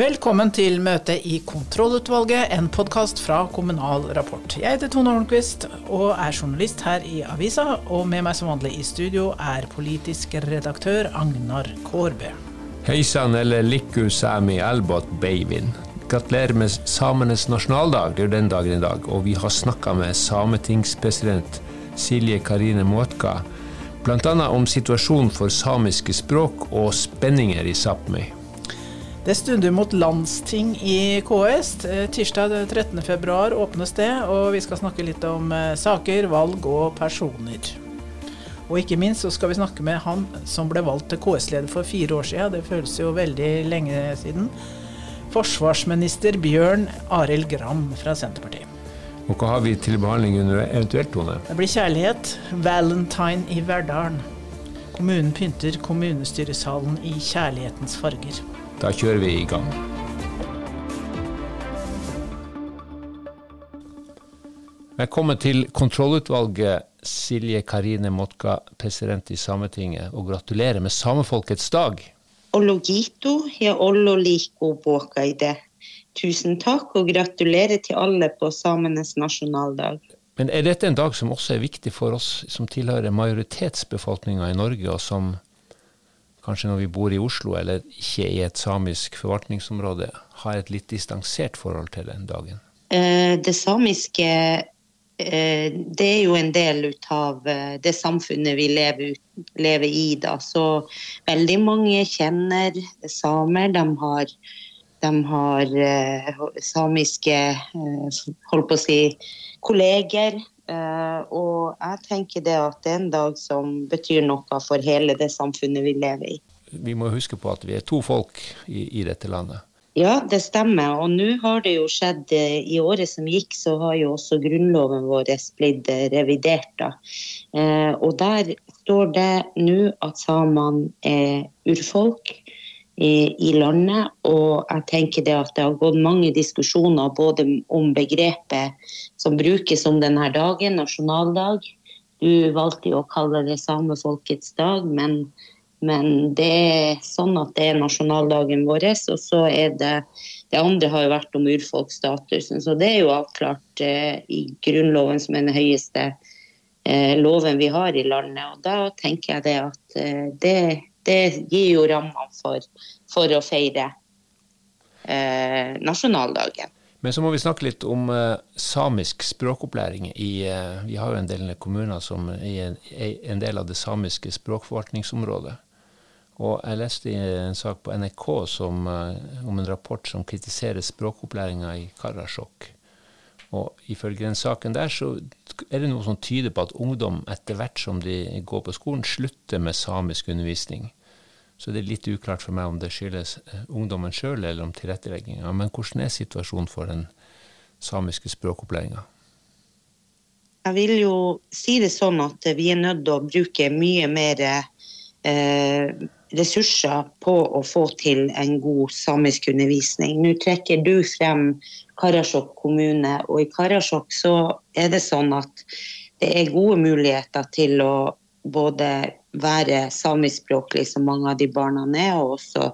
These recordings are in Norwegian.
Velkommen til møte i Kontrollutvalget, en podkast fra Kommunal Rapport. Jeg heter Tone Holmquist og er journalist her i avisa. Og med meg som vanlig i studio er politisk redaktør Agnar Kårbø. Hei sann, eller likku sami elbot beivin. Gratulerer med samenes nasjonaldag, det er jo den dagen i dag. Og vi har snakka med sametingspresident Silje Karine Måtka, bl.a. om situasjonen for samiske språk og spenninger i Sápmi. Det stunder mot landsting i KS. Eh, tirsdag 13.2 åpnes det, og vi skal snakke litt om eh, saker, valg og personer. Og ikke minst så skal vi snakke med han som ble valgt til KS-leder for fire år siden. Det føles jo veldig lenge siden. Forsvarsminister Bjørn Arild Gram fra Senterpartiet. Og hva har vi til behandling under eventuelt, Tone? Det blir kjærlighet. Valentine i Verdalen. Kommunen pynter kommunestyresalen i kjærlighetens farger. Da kjører vi i gang. Velkommen til kontrollutvalget, Silje Karine Motka, president i Sametinget, og gratulerer med samefolkets dag. Ologito, ja ollo liko båkaide. Tusen takk, og gratulerer til alle på samenes nasjonaldag. Men er dette en dag som også er viktig for oss som tilhører majoritetsbefolkninga i Norge, og som kanskje når vi bor i Oslo eller ikke i et samisk forvaltningsområde, har et litt distansert forhold til den dagen? Eh, det samiske eh, det er jo en del av eh, det samfunnet vi lever, lever, i. Da. Så veldig mange kjenner samer. De har, de har samiske holdt på å si, kolleger. Og jeg tenker det at det er en dag som betyr noe for hele det samfunnet vi lever i. Vi må huske på at vi er to folk i, i dette landet. Ja, det stemmer. Og nå har det jo skjedd eh, I året som gikk, så har jo også grunnloven vår blitt eh, revidert. da. Eh, og der står det nå at samene er urfolk i, landet. Og jeg tenker det at det har gått mange diskusjoner både om begrepet som brukes om denne dagen, nasjonaldag. Du valgte jo å kalle det samefolkets dag, men men det er sånn at det er nasjonaldagen vår. Og så er det Det andre har jo vært om urfolksstatusen, så det er jo avklart eh, i Grunnloven, som er den høyeste eh, loven vi har i landet. Og da tenker jeg det at eh, det, det, gir jo rammene for, for, å feire eh, nasjonaldagen. Men så må vi snakke litt om eh, samisk språkopplæring. I, eh, vi har jo en del kommuner som er en del av det samiske språkforvaltningsområdet. Og jeg leste en sak på NRK som, eh, om en rapport som kritiserer språkopplæringa i Karasjok. Og ifølge den saken der så er det noe som tyder på at ungdom etter hvert som de går på skolen, slutter med samisk undervisning. Så det er litt uklart for meg om det skyldes eh, ungdommen sjøl eller om tilrettelegginga. Men hvordan er situasjonen for den samiske språkopplæringa? Jeg vil jo si det sånn at vi er nødt til å bruke mye mer eh, ressurser på å få til en god samisk undervisning. Nå trekker du frem Karasjok kommune, og i Karasjok så er det sånn at det er gode muligheter til å både være samiskspråklig, som mange av de barna er, og også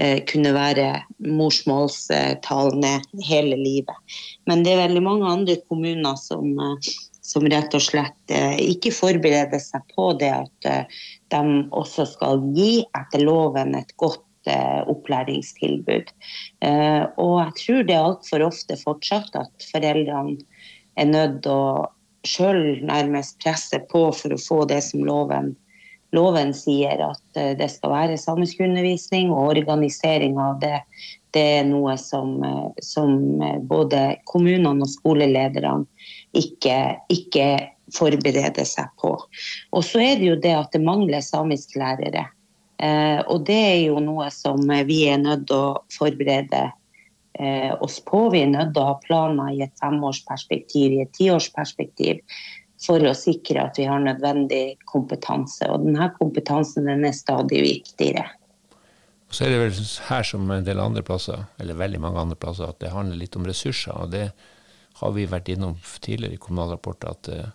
eh, kunne være morsmålstalende hele livet. Men det er veldig mange andre kommuner som, eh, som rett og slett eh, ikke forbereder seg på det at eh, de også skal gi etter loven et godt eh, opplæringstilbud. Og jeg tror det er altfor ofte fortsatt at foreldrene er nødt til å sjøl nærmest presse på for å få det som loven, loven sier, at det skal være samiskundervisning, og organisering av det, det er noe som, som både kommunene og skolelederne ikke, ikke forberede seg på. Og så er det jo det at det mangler samisklærere. Eh, og det er jo noe som vi er nødt til å forberede eh, oss på. Vi er nødt til å ha planer i et femårsperspektiv, i et tiårsperspektiv, for å sikre at vi har nødvendig kompetanse. Og denne kompetansen den er stadig viktigere. Og så er det vel her som en del andre plasser, eller veldig mange andre plasser, at det handler litt om ressurser. og det har vi vært innom tidligere i Kommunal Rapport, at uh,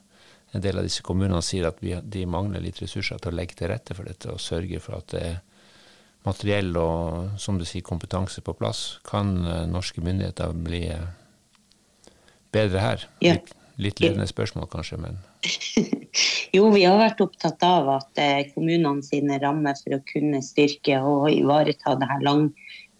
en del av disse kommunene sier at de mangler litt ressurser til å legge til rette for dette og sørge for at det er materiell og som du sier, kompetanse på plass, kan norske myndigheter bli bedre her? Ja. Litt, litt ledende spørsmål kanskje, men Jo, vi har vært opptatt av at kommunene sine rammer for å kunne styrke og ivareta det her lang,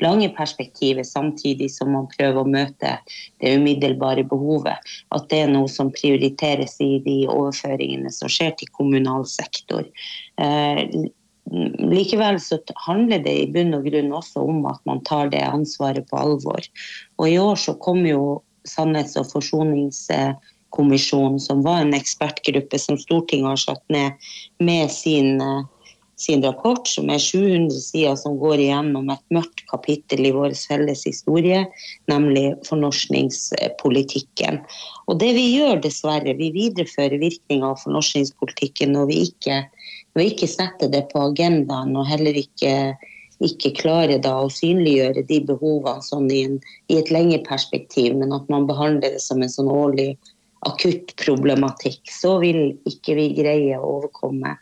lange perspektivet, samtidig som man prøver å møte det umiddelbare behovet. At det er noe som prioriteres i de overføringene som skjer til kommunal sektor. Eh, likevel så handler det i bunn og grunn også om at man tar det ansvaret på alvor. Og i år så kom jo Sannhets- og forsoningskommisjonen, som var en ekspertgruppe som Stortinget har satt ned med sin eh, sin rapport, som er 700 sider, som går igjennom et mørkt kapittel i vår felles historie, nemlig fornorskningspolitikken. Og det vi gjør, dessverre, vi viderefører virkninga av fornorskningspolitikken når vi ikke, når vi ikke setter det på agendaen og heller ikke, ikke klarer da å synliggjøre de behovene sånn i, en, i et lengre perspektiv, men at man behandler det som en sånn årlig akutt problematikk, så vil ikke vi greie å overkomme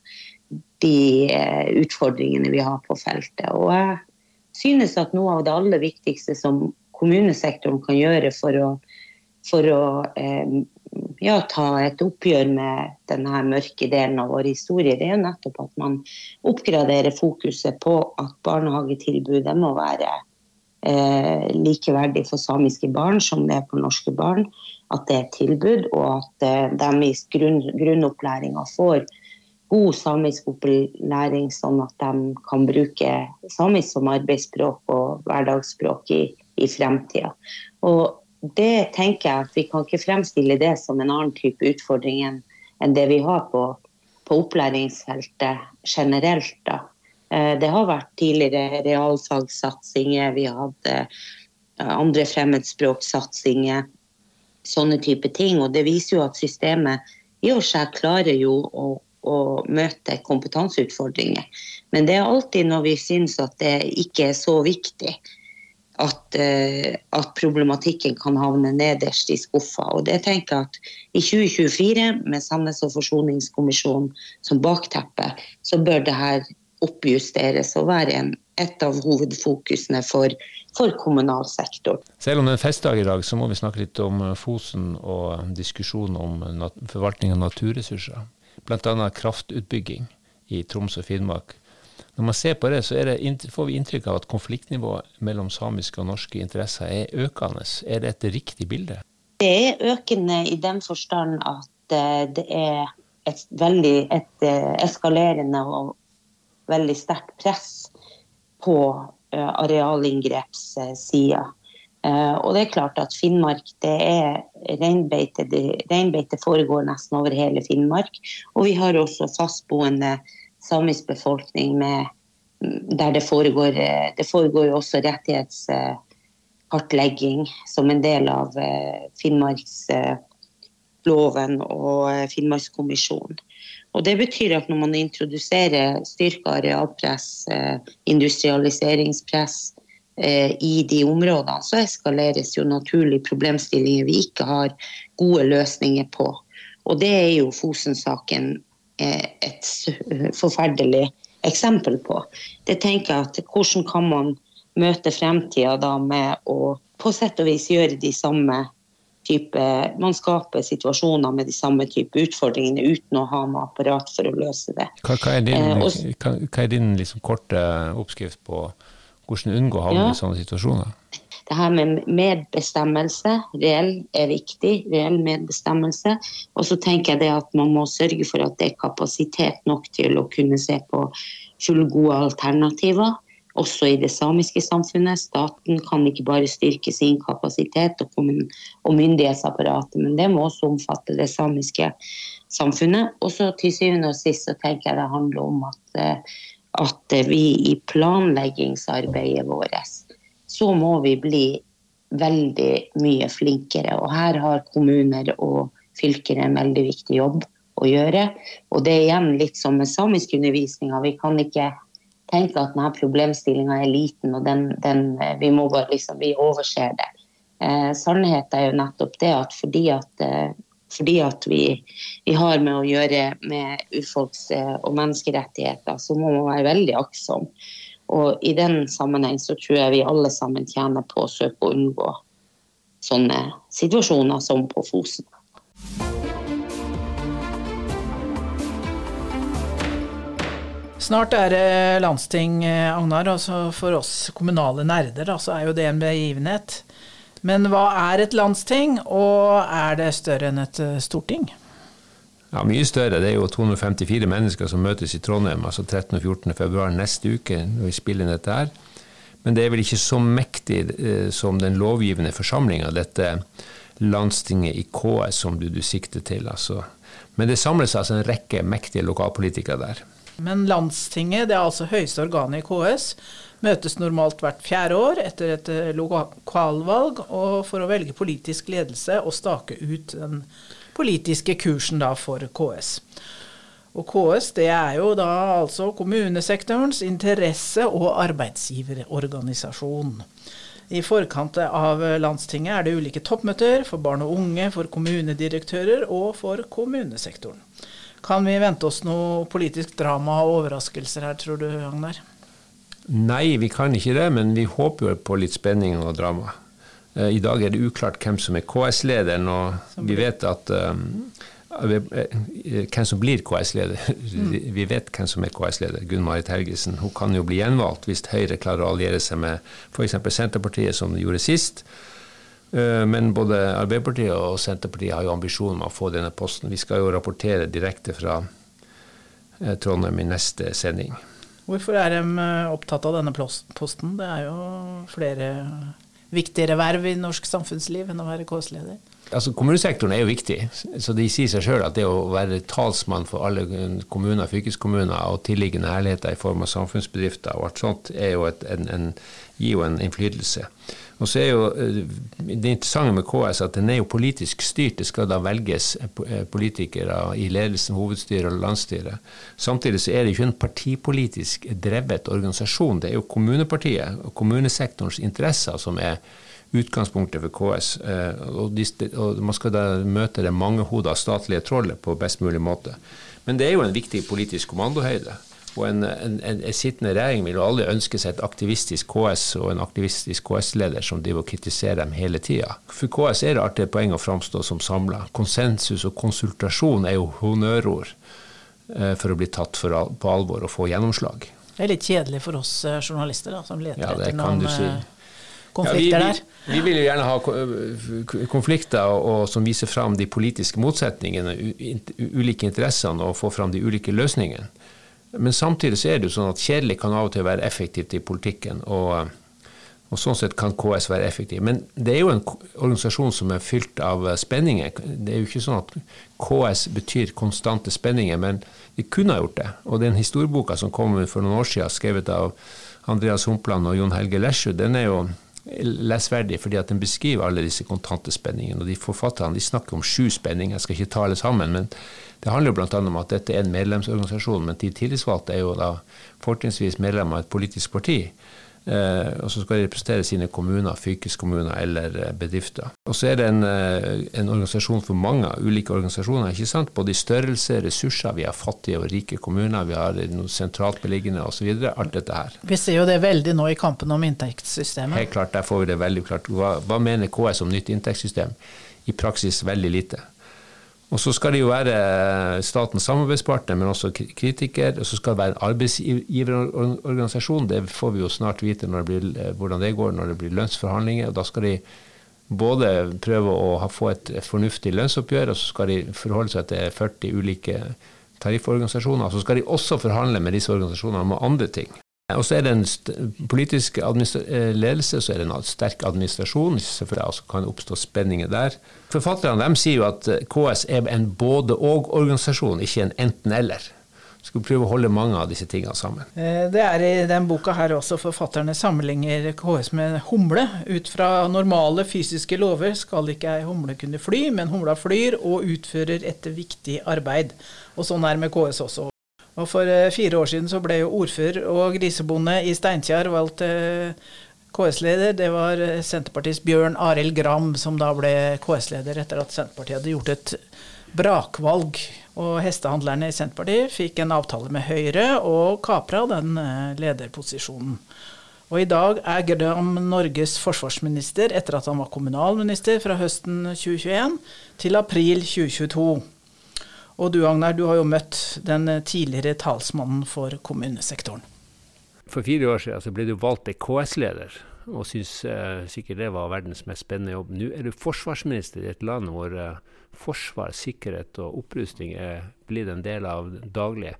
de eh, utfordringene vi har på feltet. Og jeg synes at noe av det aller viktigste som kommunesektoren kan gjøre for å, for å eh, ja, ta et oppgjør med denne mørke delen av vår historie, det er nettopp at man oppgraderer fokuset på at barnehagetilbudet må være eh, likeverdig for samiske barn som det er for norske barn. At det er et tilbud, og at eh, de i grunn, grunnopplæringa får god samisk opplæring, sånn at de kan bruke samisk som arbeidsspråk og hverdagsspråk i, i fremtida. Og det tenker jeg at vi kan ikke fremstille det som en annen type utfordring enn, det vi har på, på opplæringsfeltet generelt. da. Eh, det har vært tidligere realfagssatsinger, vi har hatt eh, andre fremmedspråksatsinger, sånne type ting. Og det viser jo at systemet i og seg klarer jo å å møte kompetanseutfordringer. Men det er alltid når vi syns at det ikke er så viktig at, uh, at, problematikken kan havne nederst i skuffa. Og det tenker jeg at i 2024, med Sannhets- og forsoningskommisjonen som bakteppe, så bør det her oppjusteres og være en, et av hovedfokusene for, for kommunal sektor. Selv om det er en festdag i dag, så må vi snakke litt om Fosen og diskusjonen om forvaltning av naturressurser bl.a. kraftutbygging i Troms og Finnmark. Når man ser på det, så det, får vi inntrykk av at konfliktnivået mellom samiske og norske interesser er økende. Er det et riktig bilde? Det er økende i den forstand at eh, det er et veldig et eh, eskalerende og veldig sterkt press på eh, arealinngrepssida. Uh, og det er klart at Finnmark det er reinbeite. Reinbeite foregår nesten over hele Finnmark. Og vi har også fastboende samisk befolkning med, der det foregår, eh, det foregår også rettighetskartlegging som en del av uh, Finnmarksloven og Finnmarkskommisjonen. Og Det betyr at når man introduserer styrka arealpress, industrialiseringspress, Eh, i de områdene, så eskaleres jo naturlig problemstillinger vi ikke har gode løsninger på. Og det er jo Fosen-saken eh, et forferdelig eksempel på. Det tenker jeg at Hvordan kan man møte fremtida da med å på sett og vis gjøre de samme type Man skaper situasjoner med de samme type utfordringene uten å ha noe apparat for å løse det. Hva, hva er din, eh, hva, hva er din liksom korte oppskrift på hvordan unngå å havne ja. i sånne situasjoner? Det her med medbestemmelse, reell er viktig. Reell medbestemmelse. Og så tenker jeg det at man må sørge for at det er kapasitet nok til å kunne se på fullgode alternativer. Også i det samiske samfunnet. Staten kan ikke bare styrke sin kapasitet og, myndighetsapparatet, men det må også omfatte det samiske samfunnet. Og så til syvende og sist så tenker jeg det handler om at eh, at vi i planleggingsarbeidet vårt så må vi bli veldig mye flinkere. Og her har kommuner og fylker en veldig viktig jobb å gjøre. Og det er igjen litt som med samiskundervisninga. Vi kan ikke tenke at denne problemstillinga er liten, og den, den, vi må bare liksom, vi overser det. Eh, sannheten er jo nettopp det at fordi at eh, fordi at vi, vi, har med å gjøre med urfolks- og menneskerettigheter, så må man være veldig aktsom. Og i den sammenheng så tror jeg vi alle sammen tjener på å søke å unngå sånne situasjoner som på Fosen. Snart er det landsting, eh, Agnar. Altså for oss kommunale nerder så er jo det en begivenhet. Men hva er et landsting, og er det større enn et eh, storting? Ja, Mye større. Det er jo 254 mennesker som møtes i Trondheim altså 13. og 14. februar neste uke når vi spiller inn dette her. Men det er vel ikke så mektig eh, som den lovgivende forsamlinga, dette landstinget i KS som du, du sikter til. Altså. Men det samles altså en rekke mektige lokalpolitikere der. Men landstinget, det er altså høyeste organet i KS, møtes normalt hvert fjerde år etter et eh, lokalvalg og for å velge politisk ledelse og stake ut den politiske kursen da for KS. Og KS det er jo da altså kommunesektorens interesse- og arbeidsgiverorganisasjon. I forkant av landstinget er det ulike toppmøter for barn og unge, for kommunedirektører og for kommunesektoren. Kan vi vente oss noe politisk drama og overraskelser her, tror du, Agnar? Nei, vi kan ikke det, men vi håper jo på litt spenning og drama. Eh, I dag er det uklart hvem som er KS-lederen, og vi vet at um, hvem som blir KS-leder. Mm. Vi vet hvem som er KS-leder. Gunn Marit Helgesen. Hun kan jo bli gjenvalgt hvis Høyre klarer å alliere seg med f.eks. Senterpartiet, som de gjorde sist. Eh, men både Arbeiderpartiet og Senterpartiet har jo ambisjoner om å få denne posten. Vi skal jo rapportere direkte fra eh, Trondheim i neste sending. Hvorfor er de eh, opptatt av denne posten? Det er jo flere viktigere verv i norsk samfunnsliv enn å være KS-leder. Altså, kommunesektoren er jo viktig. så De sier seg sjøl at det å være talsmann for alle kommuner, fylkeskommuner og tilliggende herligheter i form av samfunnsbedrifter og alt sånt, jo et, en, en, gir jo en innflytelse. Og så er jo eh, Det interessante med KS at den er jo politisk styrt. Det skal da velges eh, eh, politikere i ledelsen, hovedstyret og landsstyret. Samtidig så er det ikke en partipolitisk drevet organisasjon. Det er jo kommunepartiet og kommunesektorens interesser som er utgangspunktet for KS. Og, man skal da møte det mangehoda statlige trollet på best mulig måte. Men det er jo en viktig politisk kommandohøyde. Og en, en, en, sittende regjering vil jo aldri ønske seg et aktivistisk KS og en aktivistisk KS-leder som driver og kritiserer dem hele tida. For KS er det alltid et poeng å framstå som samla. Konsensus og konsultasjon er jo honnørord eh, for å bli tatt for, på alvor og få gjennomslag. Det er litt kjedelig for oss eh, journalister da, som leter ja, etter noen si. Eh, konflikter ja, vi, vi, vi, vil jo gjerne ha konflikter og, og som viser fram de politiske motsetningene, ulike interessene, og få fram de ulike løsningene. Men samtidig så er det jo sånn at kjedelig kan av og til være effektivt i politikken. og, og sånn sett kan KS være effektiv. Men det er jo en organisasjon som er fylt av spenninger. Det er jo ikke sånn at KS betyr konstante spenninger, men de kunne ha gjort det. Og den historieboka som kom for noen år siden, skrevet av Andreas Humpland og Jon Helge Lesjø, den er jo lesverdig fordi at den beskriver alle disse kontante spenningene. Og de forfatterne de snakker om sju spenninger, jeg skal ikke ta alle sammen. men det handler jo bl.a. om at dette er en medlemsorganisasjon, men de tillitsvalgte er jo da fortrinnsvis medlem av et politisk parti. Eh, og så skal de representere sine kommuner, fylkeskommuner eller eh, bedrifter. Og så er det en, eh, en, organisasjon for mange ulike organisasjoner, ikke sant? både i størrelse, ressurser. Vi har fattige og rike kommuner, vi har noe sentralt beliggende osv. Alt dette her. Vi ser jo det veldig nå i kampen om inntektssystemet. Helt klart, der får vi det veldig klart. Hva, hva mener KS om nytt inntektssystem? I praksis veldig lite. Og så skal det jo være statens samarbeidspartner, men også kritiker. Og så skal det være en arbeidsgiverorganisasjon. Det får vi jo snart vite det blir, eh, hvordan det går når det blir lønnsforhandlinger. og Da skal de både prøve å få et fornuftig lønnsoppgjør, og så skal de forholde seg til 40 ulike tarifforganisasjoner. Så skal de også forhandle med disse organisasjonene om andre ting. Og så er det en politisk eh, ledelse, så er det en sterk administrasjon. Selvfølgelig kan det oppstå spenninger der. Forfatterne de sier jo at eh, KS er en både-og-organisasjon, ikke en enten-eller. Skal prøve å holde mange av disse tingene sammen. Eh, det er i den boka her også forfatterne sammenligner KS med humle. Ut fra normale fysiske lover skal ikke ei humle kunne fly, men humla flyr og utfører et viktig arbeid. Og sånn er det med KS også. Og For eh, fire år siden så ble jo ordfører og grisebonde i Steinkjer valgt KS-leder. Det var eh, Senterpartiets Bjørn Arild Gram som da ble KS-leder etter at Senterpartiet hadde gjort et brakvalg Og hestehandlerne i Senterpartiet fikk en avtale med Høyre og kapra den eh, lederposisjonen. Og i dag er Gram Norges forsvarsminister etter at han var kommunalminister fra høsten 2021 til april 2022. Og du Agnar, du har jo møtt den tidligere talsmannen for kommunesektoren. For fire år siden så ble du valgt til KS-leder, og syns eh, sikkert det var verdens mest spennende jobb. Nå er du forsvarsminister i et land hvor eh, forsvar, sikkerhet og opprustning er blitt en del av det daglige.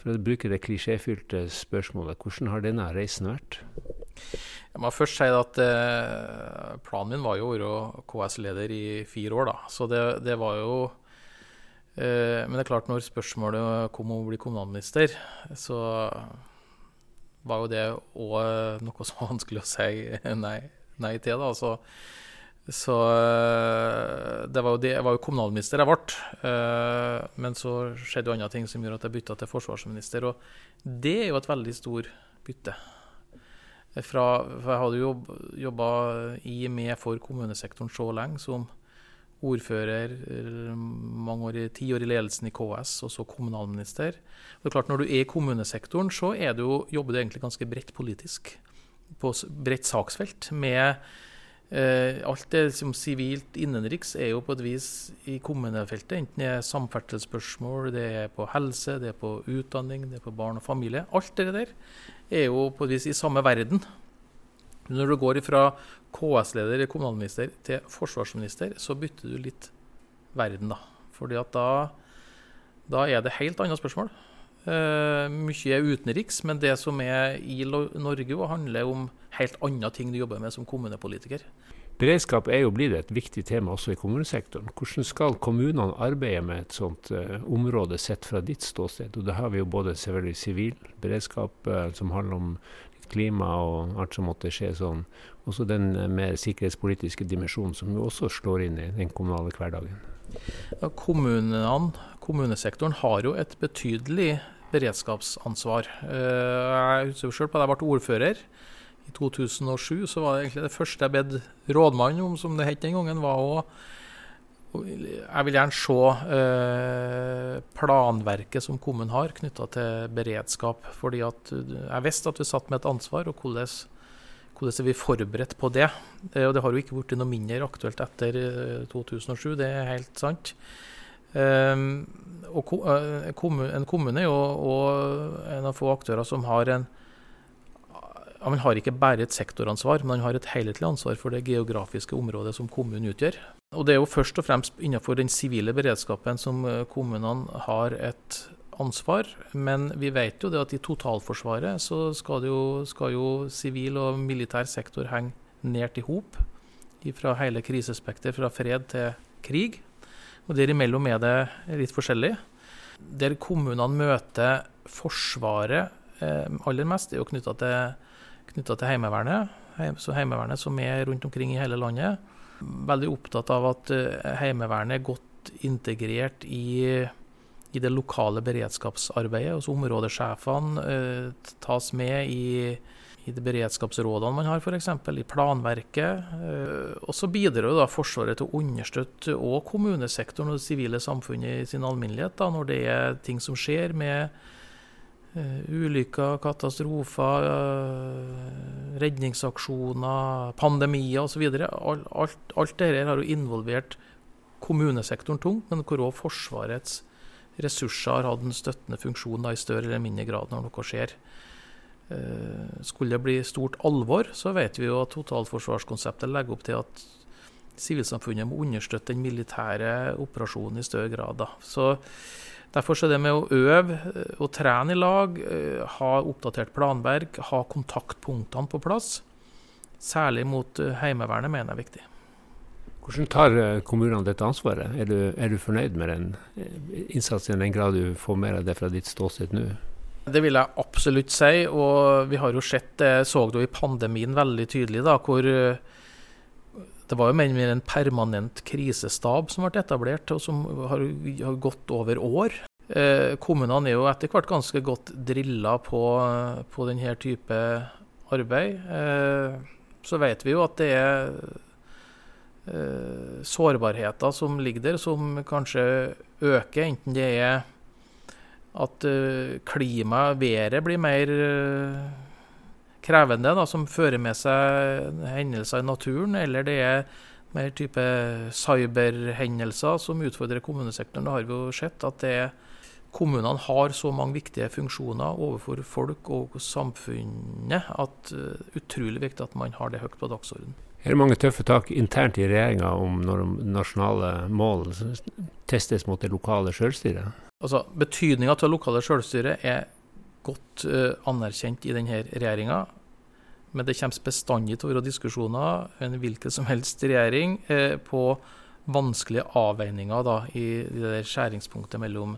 For å bruke det klisjéfylte spørsmålet, hvordan har denne reisen vært? Jeg må først si at eh, planen min var jo å være KS-leder i fire år, da. Så det, det var jo eh, Men det er klart, når spørsmålet kom om å bli kommunalminister, så var jo det òg noe som var vanskelig å si nei, nei til. da, så så eh, det var jo, det, jeg var jo kommunalminister jeg ble. Eh, men så skjedde jo andre ting som gjorde at jeg bytta til forsvarsminister. Og det er jo et veldig stor bytte. Fra, for jeg hadde jo jobba i med for kommunesektoren så lenge som ordfører, mange år, ti år i ledelsen i KS, og så kommunalminister. Det er klart Når du er i kommunesektoren, så er du jobber du egentlig ganske bredt politisk. På bredt saksfelt. med Eh, alt det som sivilt innenriks er jo på et vis i kommunefeltet. Enten det er samferdselsspørsmål, det er på helse, det er på utdanning, det er på barn og familie. Alt det der er jo på et vis i samme verden. Når du går fra KS-leder eller kommunalminister til forsvarsminister, så bytter du litt verden, da. Fordi at da, da er det helt andre spørsmål. Uh, mye er utenriks, men det som er i Norge, handler om helt andre ting du jobber med som kommunepolitiker. Beredskap er jo blitt et viktig tema også i kommunesektoren. Hvordan skal kommunene arbeide med et sånt uh, område sett fra ditt ståsted? Og Da har vi jo både sivil beredskap, uh, som handler om klima og alt som måtte skje sånn. Også den mer sikkerhetspolitiske dimensjonen som jo også slår inn i den kommunale hverdagen. Kommunene, kommunesektoren har jo et betydelig beredskapsansvar. Eh, jeg husker selv på da jeg ble ordfører. I 2007 så var det egentlig det første jeg bedt rådmannen om, som det het den gangen, var å jeg vil gjerne se eh, planverket som kommunen har knytta til beredskap. fordi at Jeg visste at vi satt med et ansvar, og hvordan, hvordan er vi forberedt på det? Eh, og det har jo ikke blitt noe mindre aktuelt etter 2007, eh, det er helt sant. Eh, og eh, en kommune er jo en av få aktører som har en Man har ikke bare et sektoransvar, men man har et helhetlig ansvar for det geografiske området som kommunen utgjør. Og Det er jo først og fremst innenfor den sivile beredskapen som eh, kommunene har et ansvar. Men vi vet jo det at i totalforsvaret så skal, jo, skal jo sivil og militær sektor henge nært i hop. Fra hele krisespekter, fra fred til krig. Og derimellom er det litt forskjellig. Der kommunene møter Forsvaret eh, aller mest, er jo knytta til, til, Heimevernet. Så Heimevernet som er rundt omkring i hele landet. Veldig opptatt av at eh, Heimevernet er godt integrert i, i det lokale beredskapsarbeidet. Også Områdesjefene eh, tas med i i de beredskapsrådene man har, f.eks. i planverket. Eh, og så bidrar da Forsvaret til å understøtte også kommunesektoren og det sivile samfunnet i sin alminnelighet da, når det er ting som skjer med ulykker, katastrofer, uh, redningsaksjoner, pandemier osv. Alt, alt, alt dette har jo involvert kommunesektoren tungt, men hvor òg Forsvarets ressurser har hatt en støttende funksjon da, i større eller mindre grad når noe skjer. Eh, skulle det bli stort alvor, så vet vi jo at totalforsvarskonseptet legger opp til at sivilsamfunnet må understøtte den militære operasjonen i større grad. Da. Så Derfor er det med å øve eh, og trene i lag, eh, ha oppdatert planverk, ha kontaktpunktene på plass, særlig mot Heimevernet, mener jeg er viktig. Hvordan tar kommunene dette ansvaret? Er du, er du fornøyd med den innsatsen i den grad du får mer av det fra ditt ståsted nå? Det vil jeg absolutt si. Og vi har jo sett det, så det i pandemien veldig tydelig, da, hvor eh, det var jo mer en permanent krisestab som ble etablert, og som har, har gått over år. Eh, kommunene er jo etter hvert ganske godt drilla på, på denne type arbeid. Eh, så vet vi jo at det er eh, sårbarheter som ligger der, som kanskje øker. Enten det er at uh, klimaet, været, blir mer uh, krevende, da, som fører med seg hendelser i naturen, eller det er mer type cyberhendelser som utfordrer kommunesektoren. Da har vi jo sett at det, kommunene har så mange viktige funksjoner overfor folk og samfunnet at det uh, er utrolig viktig at man har det høyt på dagsordenen. Er det mange tøffe tak internt i regjeringa om når nasjonale mål testes mot det lokale selvstyret? Altså, Betydninga av lokale selvstyret er godt uh, anerkjent i denne regjeringa. Men det kommer bestandig til å være diskusjoner en hvilken som helst regjering uh, på vanskelige avveininger da, i, det der skjæringspunktet mellom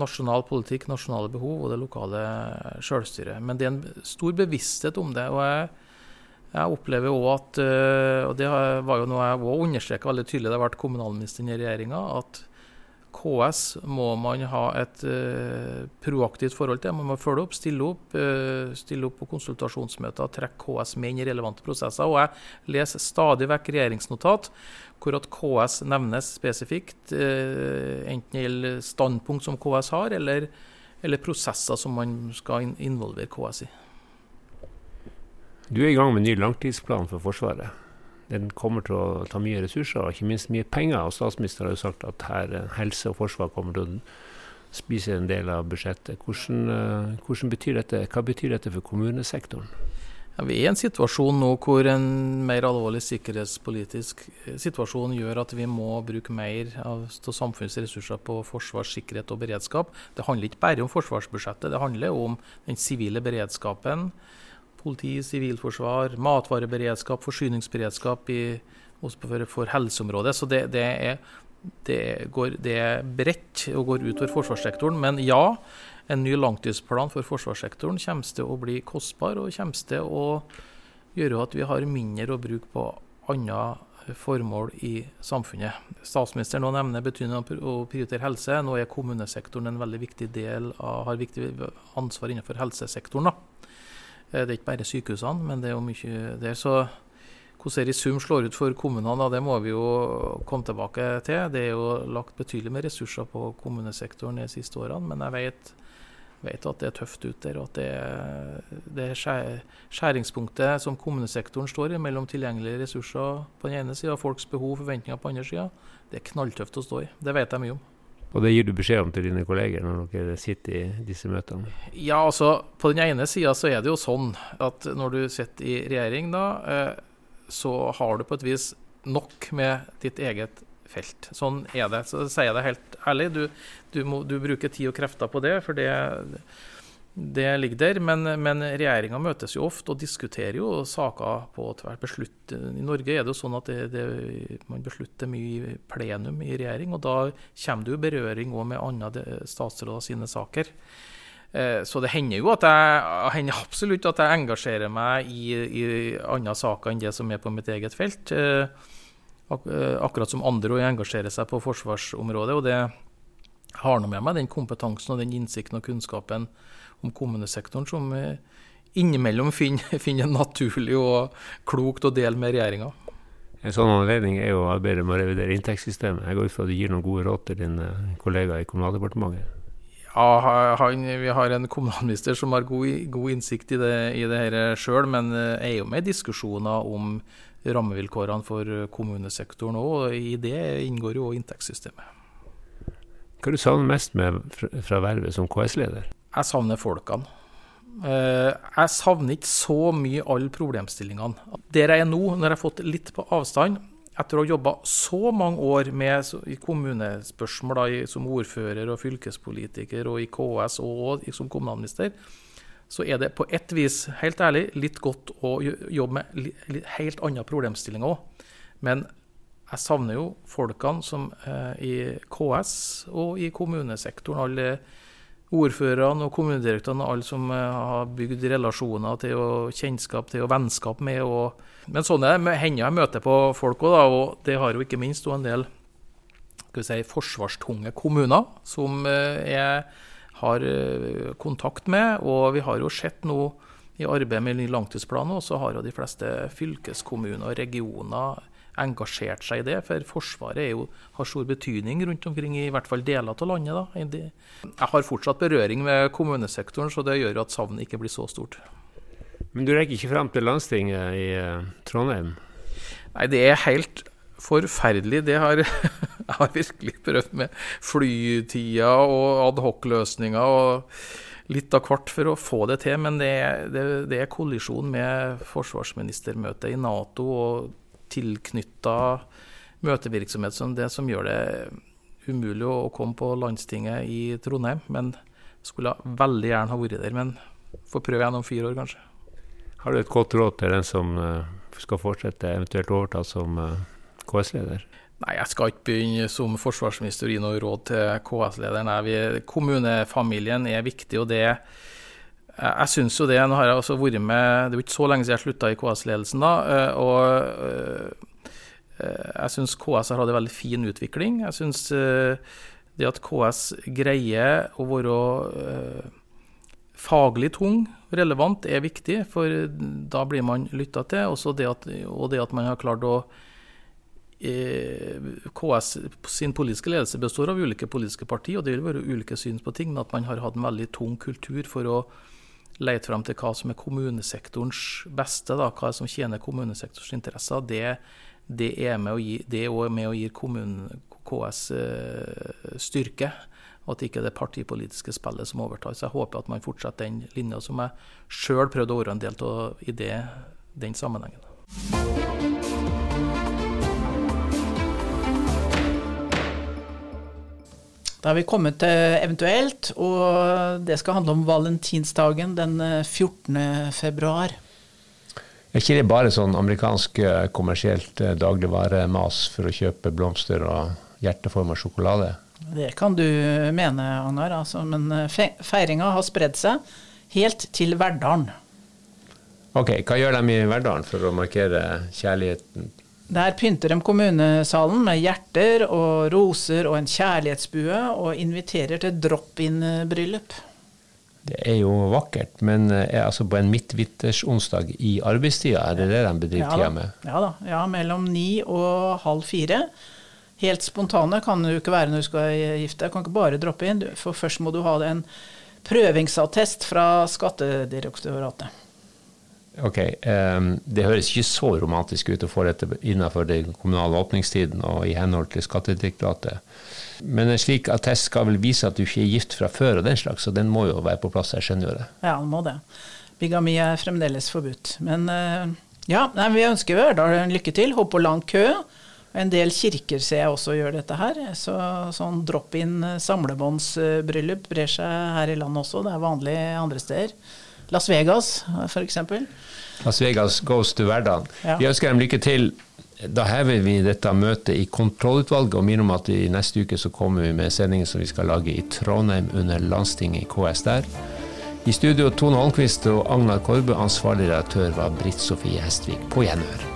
nasjonal politikk, nasjonale behov og det lokale selvstyret. Men det er en stor bevissthet om det. og jeg jeg opplever òg at, eh, og det var jo noe jeg òg understreka veldig tydelig da jeg ble kommunalminister i regjeringa, at KS må man ha et uh, proaktivt forhold til. Man må følge opp, stille opp, uh, stille opp på konsultasjonsmøter, trekke KS med inn i relevante prosesser. Og jeg leser stadig vekk regjeringsnotat hvor at KS nevnes spesifikt, uh, enten det gjelder standpunkt som KS har, eller, eller prosesser som man skal involvere KS i. Du er i gang med ny langtidsplan for Forsvaret. Den kommer til å ta mye ressurser og ikke minst mye penger. og Statsministeren har jo sagt at her, eh, helse og forsvar kommer til å spise en del av budsjettet. Hvordan, eh, hvordan betyr dette, hva betyr dette for kommunesektoren? Ja, vi er i en situasjon nå hvor en mer alvorlig sikkerhetspolitisk eh, situasjon gjør at vi må bruke mer av samfunnets ressurser på forsvar, sikkerhet og beredskap. Det handler ikke bare om forsvarsbudsjettet, det handler om den sivile beredskapen politi, sivilforsvar, matvareberedskap, forsyningsberedskap i, for, helseområdet. Så det, det, er, det, går, det er bredt og går utover forsvarssektoren. Men ja, en ny langtidsplan for forsvarssektoren kommer til å bli kostbar og kommer til å gjøre at vi har mindre å bruke på andre formål i samfunnet. Statsministeren nå nevner betydningen av å prioritere helse. Nå er kommunesektoren en veldig viktig del av, har viktig ansvar innenfor helsesektoren. da. Eh, det er ikke bare sykehusene, men det er jo mye der. Så hvordan det i sum slår ut for kommunene, det må vi jo komme tilbake til. Det er jo lagt betydelig med ressurser på kommunesektoren de siste årene, men jeg vet, vet at det er tøft ut der. Og at det, det skjæringspunktet som kommunesektoren står i mellom tilgjengelige ressurser på den ene sida og folks behov og forventninger på den andre sida, det er knalltøft å stå i. Det vet jeg mye om. Og det gir du beskjed om til dine kolleger når dere sitter i disse møtene? Ja, altså på den ene sida så er det jo sånn at når du sitter i regjering, da, eh, så har du på et vis nok med ditt eget felt. Sånn er det. Så sier jeg det helt ærlig. Du, du, må, du bruker tid og krefter på det, for det det ligger der, men, men regjeringa møtes jo ofte og diskuterer jo saker på tvert beslutt. I Norge er det jo sånn at det, det, man beslutter mye i plenum i regjering, og da kommer det jo berøring òg med andre statsråder sine saker. Eh, så det hender jo at jeg hender absolutt at jeg engasjerer meg i, i andre saker enn det som er på mitt eget felt. Eh, eh, akkurat som andre engasjerer seg på forsvarsområdet. og det har nå med meg den kompetansen og den innsikten og kunnskapen om kommunesektoren som innimellom finner, finner naturlig og klokt å dele med regjeringa. En sånn anledning er jo arbeidet med å revidere inntektssystemet. Jeg går ut fra at du gir noen gode råd til din eh, kollega i Kommunaldepartementet? Ja, han, Vi har en kommunalminister som har god, god innsikt i det, i det her sjøl, men eh, er jo med i diskusjoner om rammevilkårene for kommunesektoren òg. Og I det inngår jo inntektssystemet. Hva du savner mest med fra vervet som KS-leder? Jeg savner folkene. Eh, jeg savner ikke så mye alle problemstillingene. Der jeg er nå, når jeg har fått litt på avstand, etter å ha jobba så mange år med, i kommunespørsmål som ordfører og fylkespolitiker og i KS og som kommunalminister, så er det på ett vis, helt ærlig, litt godt å jobbe med helt andre problemstillinger òg. Men jeg savner jo folkene som eh, i KS og i kommunesektoren. alle ordførerne og kommunedirektørene og alle som eh, har bygd relasjoner til og kjennskap til og vennskap med. Og, men det. Hender jeg møter på folk òg, og det har jo ikke minst en del si, forsvarstunge kommuner som eh, jeg har eh, kontakt med. Og vi har jo sett nå i arbeidet med ny langtidsplan, så har jo de fleste fylkeskommuner og regioner engasjert seg i det. For Forsvaret jo, har stor betydning rundt omkring i hvert fall deler av landet. Da. Jeg har fortsatt berøring med kommunesektoren, så det gjør at savnet ikke blir så stort. Men du rekker ikke fram til landstinget i uh, Trondheim? Nei, det er helt forferdelig. Det har jeg har virkelig prøvd med flytida og adhoc-løsninger og litt av hvert for å få det til. Men det, det, det er kollisjon med forsvarsministermøtet i Nato og tilknytta møtevirksomhet som det som gjør det umulig å komme på landstinget i Trondheim. Men skulle veldig gjerne ha vært der. Men får prøve igjen om fire år, kanskje. Har du et godt råd til den som eh, skal fortsette, eventuelt overta som eh, KS-leder? Nei, jeg skal ikke begynne som forsvarsminister å gi noe råd til KS-lederen. Kommunefamilien er viktig, og det jeg syns jo det. Nå har jeg også vært med Det er jo ikke så lenge siden jeg slutta i KS-ledelsen, da. Eh, og jeg syns KS har hatt en veldig fin utvikling. Jeg syns det at KS greier å være faglig tung, relevant, er viktig, for da blir man lytta til. Det at, og det at man har klart å eh, KS sin politiske ledelse består av ulike politiske partier, og det vil være ulike syns på ting, men at man har hatt en veldig tung kultur for å lete fram til hva som er kommunesektorens beste, da, hva som tjener kommunesektorens interesser, det, det er med å gi, det er med å gi kommunen, KS eh, styrke og at det ikke det partipolitiske spillet som overtar. Så jeg håper at man fortsetter den linja som jeg sjøl prøvde å være en del av i det, den sammenhengen. Da har vi kommet til eventuelt, og det skal handle om valentinsdagen den 14. Eh, februar. Er ikke det bare sånn amerikansk eh, kommersielt eh, dagligvaremas for å kjøpe blomster og hjerteforma sjokolade? Det kan du mene, Agnar. Altså, men feiringa har spredd seg helt til Verdalen. Ok, Hva gjør de i Verdalen for å markere kjærligheten? Der pynter de kommunesalen med hjerter og roser og en kjærlighetsbue, og inviterer til drop-in-bryllup. Det er jo vakkert, men eh, er altså på en midtvintersonsdag i arbeidstida, er det det de bedriver ja, tida med? Ja da. Ja, mellom ni og halv fire. Helt spontane kan du ikke være når du skal gifte deg. Kan ikke bare droppe inn. For først må du ha en prøvingsattest fra Skattedirektoratet. Ok, um, Det høres ikke så romantisk ut å få dette innenfor den kommunale åpningstiden og i henhold til Skattedirektoratet. Men en slik attest skal vel vise at du ikke er gift fra før, og den slags, så den må jo være på plass. Jeg skjønner jo det. Ja, den må det. Bigami er fremdeles forbudt. Men uh, ja, nei, vi ønsker Ørdal lykke til. Håper på lang kø. En del kirker ser jeg også gjør dette her. Så, sånn drop-in eh, samlebåndsbryllup brer seg her i landet også. Det er vanlig andre steder. Las Vegas f.eks. Las Vegas goes to Verdal. Ja. Vi ønsker dem lykke til. Da hever vi dette møtet i kontrollutvalget og minner om at i neste uke så kommer vi med sendingen som vi skal lage i Trondheim under landstinget i KS der. I studio Tone Holmquist og Agnar Korbe, ansvarlig redaktør var Britt Sofie Hestvik. På gjenhør.